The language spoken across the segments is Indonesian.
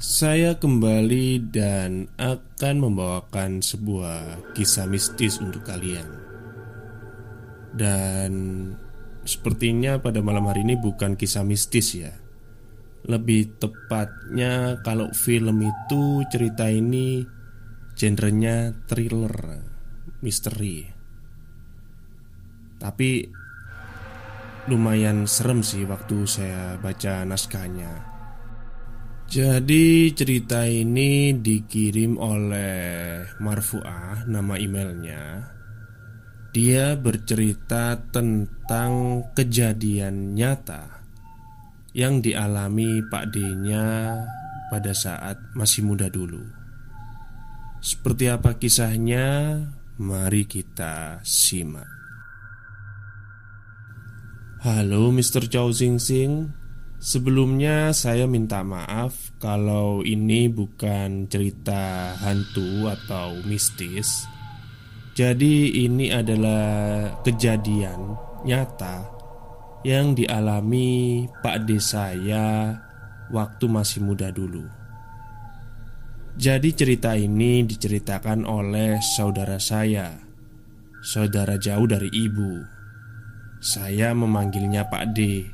saya kembali dan akan membawakan sebuah kisah mistis untuk kalian. Dan sepertinya pada malam hari ini bukan kisah mistis ya. Lebih tepatnya kalau film itu cerita ini genrenya thriller, misteri. Tapi lumayan serem sih waktu saya baca naskahnya. Jadi cerita ini dikirim oleh Marfuah nama emailnya Dia bercerita tentang kejadian nyata Yang dialami Pak D-nya pada saat masih muda dulu Seperti apa kisahnya? Mari kita simak Halo Mr. Chow Sing Sing Sebelumnya saya minta maaf kalau ini bukan cerita hantu atau mistis. Jadi ini adalah kejadian nyata yang dialami Pak D saya waktu masih muda dulu. Jadi cerita ini diceritakan oleh saudara saya Saudara jauh dari ibu. Saya memanggilnya Pak D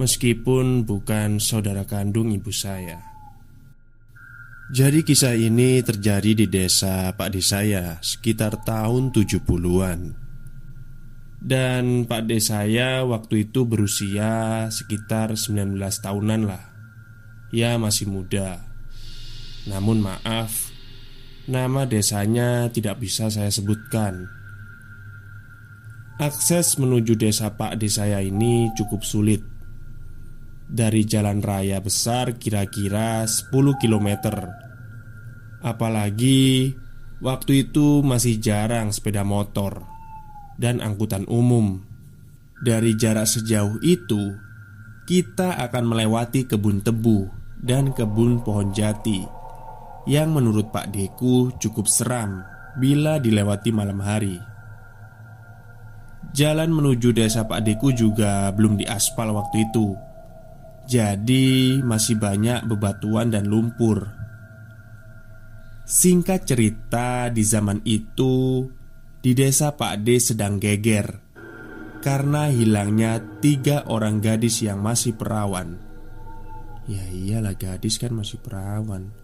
Meskipun bukan saudara kandung ibu saya. Jadi kisah ini terjadi di desa Pak D saya sekitar tahun 70-an Dan Pak D saya waktu itu berusia sekitar 19 tahunan lah. Ya masih muda. Namun maaf Nama desanya tidak bisa saya sebutkan. Akses menuju desa Pak D saya ini cukup sulit dari jalan raya besar kira-kira 10 km Apalagi waktu itu masih jarang sepeda motor dan angkutan umum. Dari jarak sejauh itu Kita akan melewati kebun tebu dan kebun pohon jati Yang menurut Pak Deku cukup seram bila dilewati malam hari. Jalan menuju desa Pak Deku juga belum diaspal waktu itu jadi masih banyak bebatuan dan lumpur. Singkat cerita di zaman itu Di desa Pak D sedang geger Karena hilangnya tiga orang gadis yang masih perawan. Ya iyalah gadis kan masih perawan.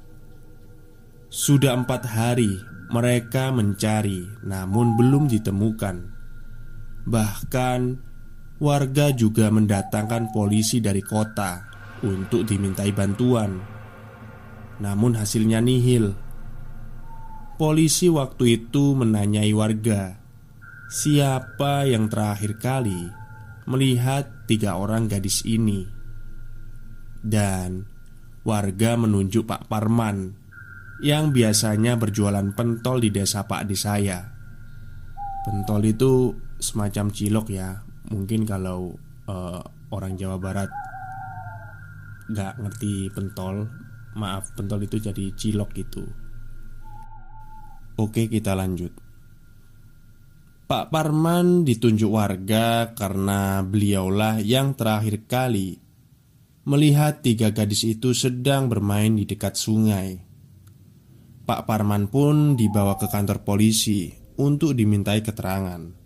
Sudah empat hari mereka mencari namun belum ditemukan. Bahkan warga juga mendatangkan polisi dari kota untuk dimintai bantuan. Namun hasilnya nihil. Polisi waktu itu menanyai warga, siapa yang terakhir kali melihat tiga orang gadis ini. Dan warga menunjuk Pak Parman yang biasanya berjualan pentol di desa Pak Adi saya. Pentol itu semacam cilok ya, mungkin kalau uh, orang Jawa Barat nggak ngerti pentol maaf pentol itu jadi cilok gitu oke kita lanjut Pak Parman ditunjuk warga karena beliaulah yang terakhir kali melihat tiga gadis itu sedang bermain di dekat sungai. Pak Parman pun dibawa ke kantor polisi untuk dimintai keterangan.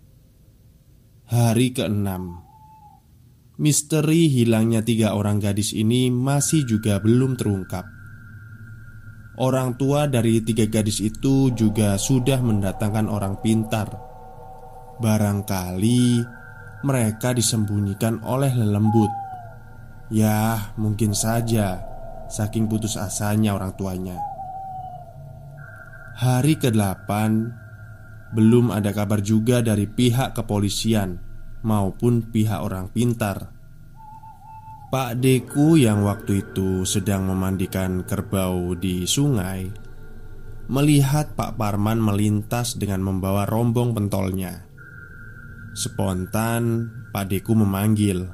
Hari keenam. Misteri hilangnya tiga orang gadis ini masih juga belum terungkap. Orang tua dari tiga gadis itu juga sudah mendatangkan orang pintar. Barangkali mereka disembunyikan oleh lelembut. Ya mungkin saja Saking putus asanya orang tuanya. Hari ke-8 belum ada kabar juga dari pihak kepolisian maupun pihak orang pintar. Pak Deku yang waktu itu sedang memandikan kerbau di sungai melihat Pak Parman melintas dengan membawa rombong pentolnya. Spontan, Pak Deku memanggil,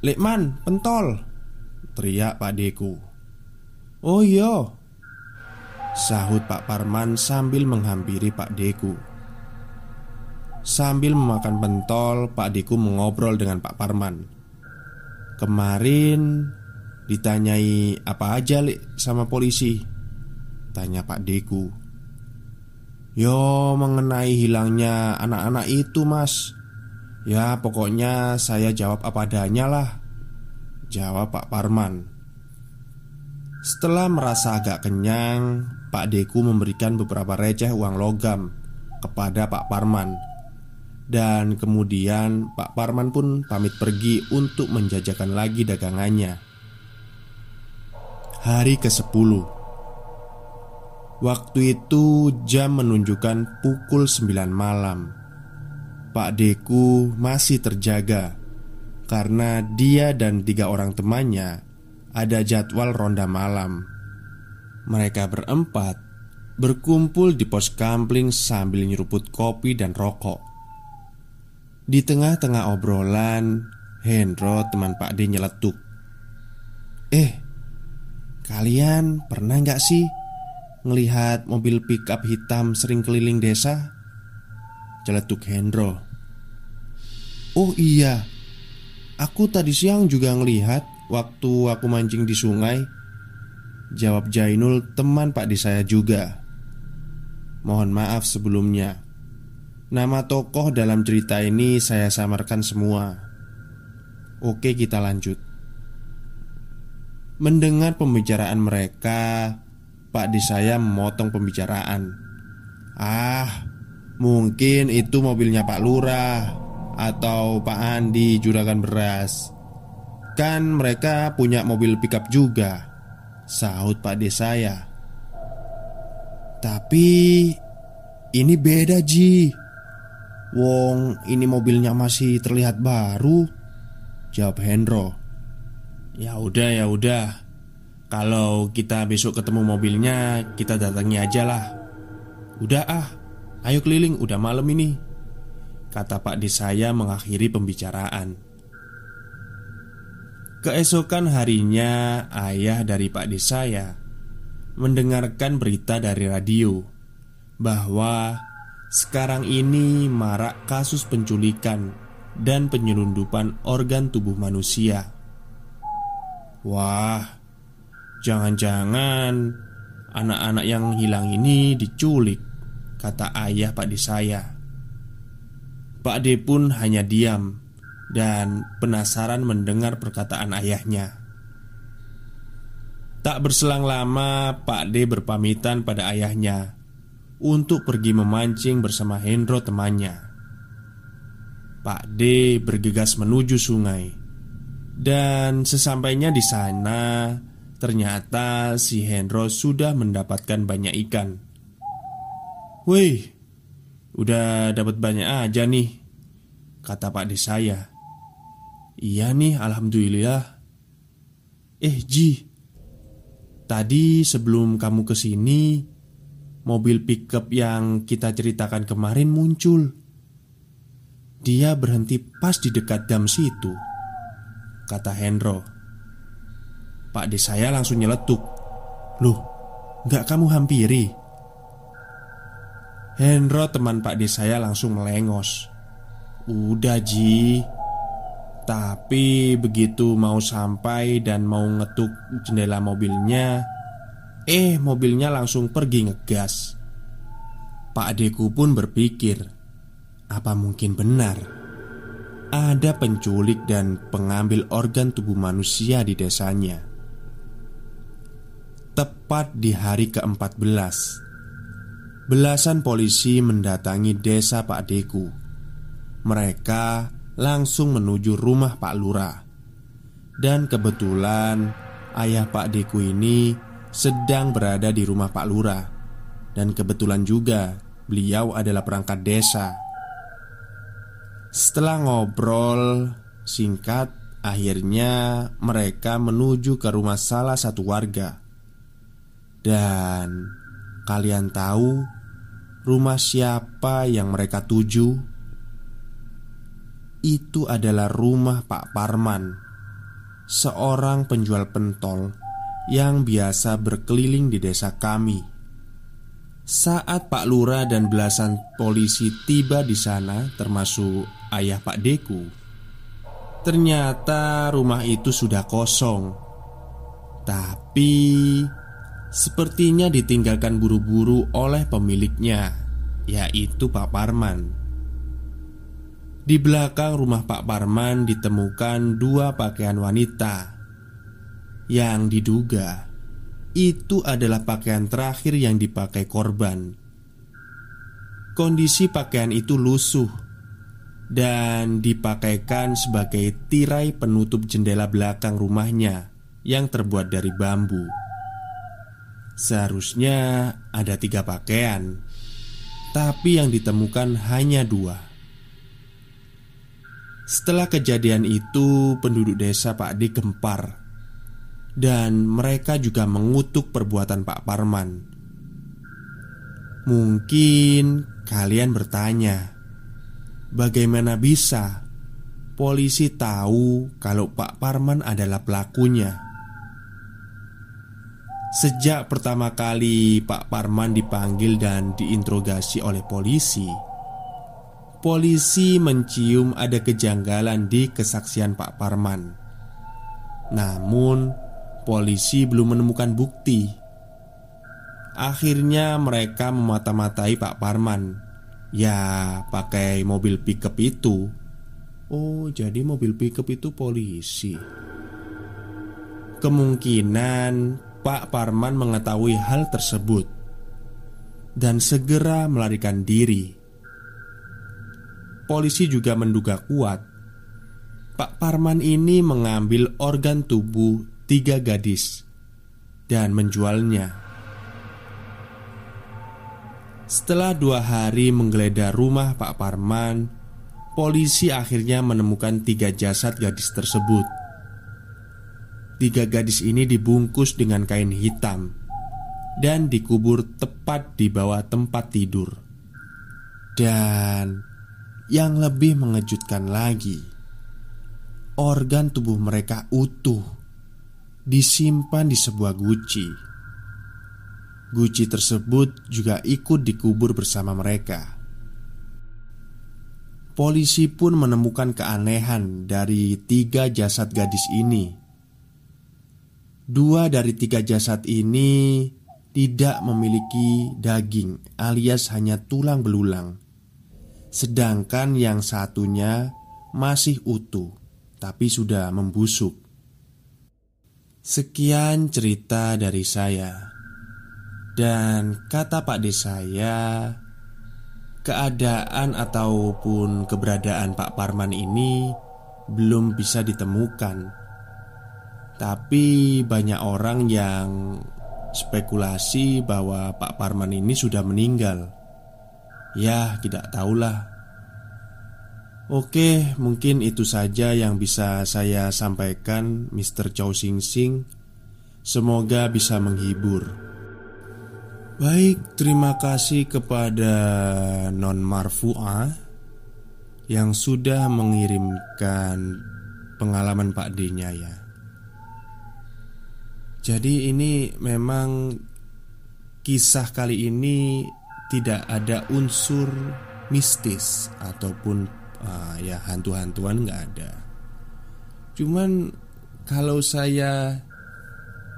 "Lekman, pentol!" teriak Pak Deku. "Oh iya," sahut Pak Parman sambil menghampiri Pak Deku. Sambil memakan pentol, Pak Deku mengobrol dengan Pak Parman. Kemarin ditanyai apa aja, Lik, sama polisi? Tanya Pak Deku Yo mengenai hilangnya anak-anak itu mas Ya pokoknya saya jawab apa adanya lah Jawab Pak Parman Setelah merasa agak kenyang Pak Deku memberikan beberapa receh uang logam Kepada Pak Parman Dan kemudian Pak Parman pun pamit pergi untuk menjajakan lagi dagangannya. Hari ke-10 Waktu itu jam menunjukkan pukul 9 malam. Pak Deku masih terjaga Karena dia dan tiga orang temannya Ada jadwal ronda malam. Mereka berempat Berkumpul di pos kampling sambil nyeruput kopi dan rokok Di tengah-tengah obrolan Hendro teman Pak D nyeletuk. Eh, kalian pernah nggak sih Ngelihat mobil pickup hitam sering keliling desa? Celetuk Hendro. Oh iya Aku tadi siang juga ngelihat Waktu aku mancing di sungai Jawab Jainul teman Pak di saya juga. Mohon maaf sebelumnya Nama tokoh dalam cerita ini saya samarkan semua. Oke kita lanjut. Mendengar pembicaraan mereka Pak di saya memotong pembicaraan. Ah, mungkin itu mobilnya Pak Lurah Atau Pak Andi juragan beras. Kan mereka punya mobil pickup juga. Sahut Pak de saya. Tapi Ini beda Ji Wong ini mobilnya masih terlihat baru Jawab Hendro Ya udah ya udah kalau kita besok ketemu mobilnya, kita datangi aja lah. Udah ah, ayo keliling, udah malam ini. Kata Pak D saya mengakhiri pembicaraan. Keesokan harinya, ayah dari Pak D saya mendengarkan berita dari radio bahwa sekarang ini marak kasus penculikan dan penyelundupan organ tubuh manusia. Wah, Jangan-jangan anak-anak yang hilang ini diculik Kata ayah Pak D saya. Pak D pun hanya diam Dan penasaran mendengar perkataan ayahnya. Tak berselang lama Pak D berpamitan pada ayahnya Untuk pergi memancing bersama Hendro temannya Pak D bergegas menuju sungai Dan sesampainya di sana Ternyata si Hendro sudah mendapatkan banyak ikan. Wih, udah dapat banyak aja nih, kata Pak De saya. Iya nih, alhamdulillah. Eh, Ji, tadi sebelum kamu ke sini, mobil pickup yang kita ceritakan kemarin muncul. Dia berhenti pas di dekat dam situ, kata Hendro. Pak De saya langsung nyeletuk Loh, nggak kamu hampiri? Hendro teman Pak De saya langsung melengos Udah Ji Tapi begitu mau sampai dan mau ngetuk jendela mobilnya Eh mobilnya langsung pergi ngegas. Pak Deku pun berpikir Apa mungkin benar? Ada penculik dan pengambil organ tubuh manusia di desanya. Tepat di hari ke-14 Belasan polisi mendatangi desa Pak Deku. Mereka langsung menuju rumah Pak Lurah. Dan kebetulan ayah Pak Deku ini sedang berada di rumah Pak Lurah Dan kebetulan juga beliau adalah perangkat desa. Setelah ngobrol singkat Akhirnya mereka menuju ke rumah salah satu warga. Dan kalian tahu rumah siapa yang mereka tuju? Itu adalah rumah Pak Parman, seorang penjual pentol yang biasa berkeliling di desa kami. Saat Pak Lura dan belasan polisi tiba di sana, termasuk ayah Pak Deku, ternyata rumah itu sudah kosong. Tapi sepertinya ditinggalkan buru-buru oleh pemiliknya, yaitu Pak Parman. Di belakang rumah Pak Parman ditemukan dua pakaian wanita yang diduga itu adalah pakaian terakhir yang dipakai korban. Kondisi pakaian itu lusuh dan dipakaikan sebagai tirai penutup jendela belakang rumahnya yang terbuat dari bambu. Seharusnya ada tiga pakaian, tapi yang ditemukan hanya dua. Setelah kejadian itu, penduduk desa Pak D gempar dan mereka juga mengutuk perbuatan Pak Parman. Mungkin kalian bertanya, bagaimana bisa polisi tahu kalau Pak Parman adalah pelakunya? Sejak pertama kali Pak Parman dipanggil dan diinterogasi oleh polisi, polisi mencium ada kejanggalan di kesaksian Pak Parman. Namun, polisi belum menemukan bukti. Akhirnya mereka memata-matai Pak Parman. Ya, pakai mobil pickup itu. Oh, jadi mobil pickup itu polisi. Kemungkinan Pak Parman mengetahui hal tersebut dan segera melarikan diri polisi juga menduga kuat Pak Parman ini mengambil organ tubuh tiga gadis dan menjualnya. Setelah dua hari menggeledah rumah Pak Parman, polisi akhirnya menemukan tiga jasad gadis tersebut. Tiga gadis ini dibungkus dengan kain hitam dan dikubur tepat di bawah tempat tidur. Dan yang lebih mengejutkan lagi, organ tubuh mereka utuh, disimpan di sebuah guci. Guci tersebut juga ikut dikubur bersama mereka. Polisi pun menemukan keanehan dari tiga jasad gadis ini. Dua dari tiga jasad ini tidak memiliki daging, alias hanya tulang belulang sedangkan yang satunya masih utuh, tapi sudah membusuk. Sekian cerita dari saya, dan kata Pak De saya, keadaan ataupun keberadaan Pak Parman ini belum bisa ditemukan. Tapi banyak orang yang spekulasi bahwa Pak Parman ini sudah meninggal. Ya, tidak tahulah. Oke, mungkin itu saja yang bisa saya sampaikan, Mr. Chow Sing Sing. Semoga bisa menghibur. Baik, terima kasih kepada Non Marfu'a yang sudah mengirimkan pengalaman Pak D-nya ya. Jadi ini memang kisah kali ini tidak ada unsur mistis ataupun uh, ya hantu-hantuan nggak ada. Cuman kalau saya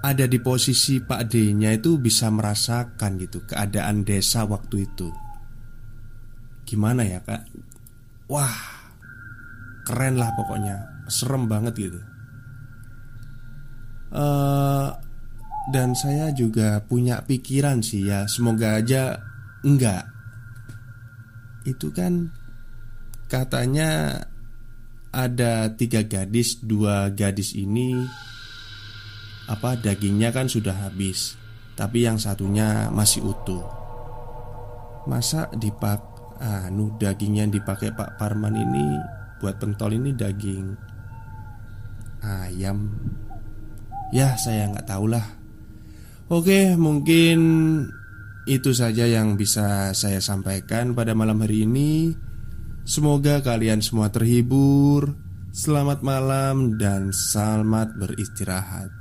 ada di posisi Pak D-nya itu bisa merasakan gitu keadaan desa waktu itu. Gimana ya kak? Wah, keren lah pokoknya, serem banget gitu. Uh, dan saya juga punya pikiran sih ya, semoga aja Enggak Itu kan Katanya Ada tiga gadis Dua gadis ini Apa dagingnya kan sudah habis Tapi yang satunya masih utuh. Masa dipak Anu daging yang dipakai Pak Parman ini Buat pentol ini daging Ayam? Ya saya nggak tahu lah Oke mungkin itu saja yang bisa saya sampaikan pada malam hari ini. Semoga kalian semua terhibur. Selamat malam dan selamat beristirahat.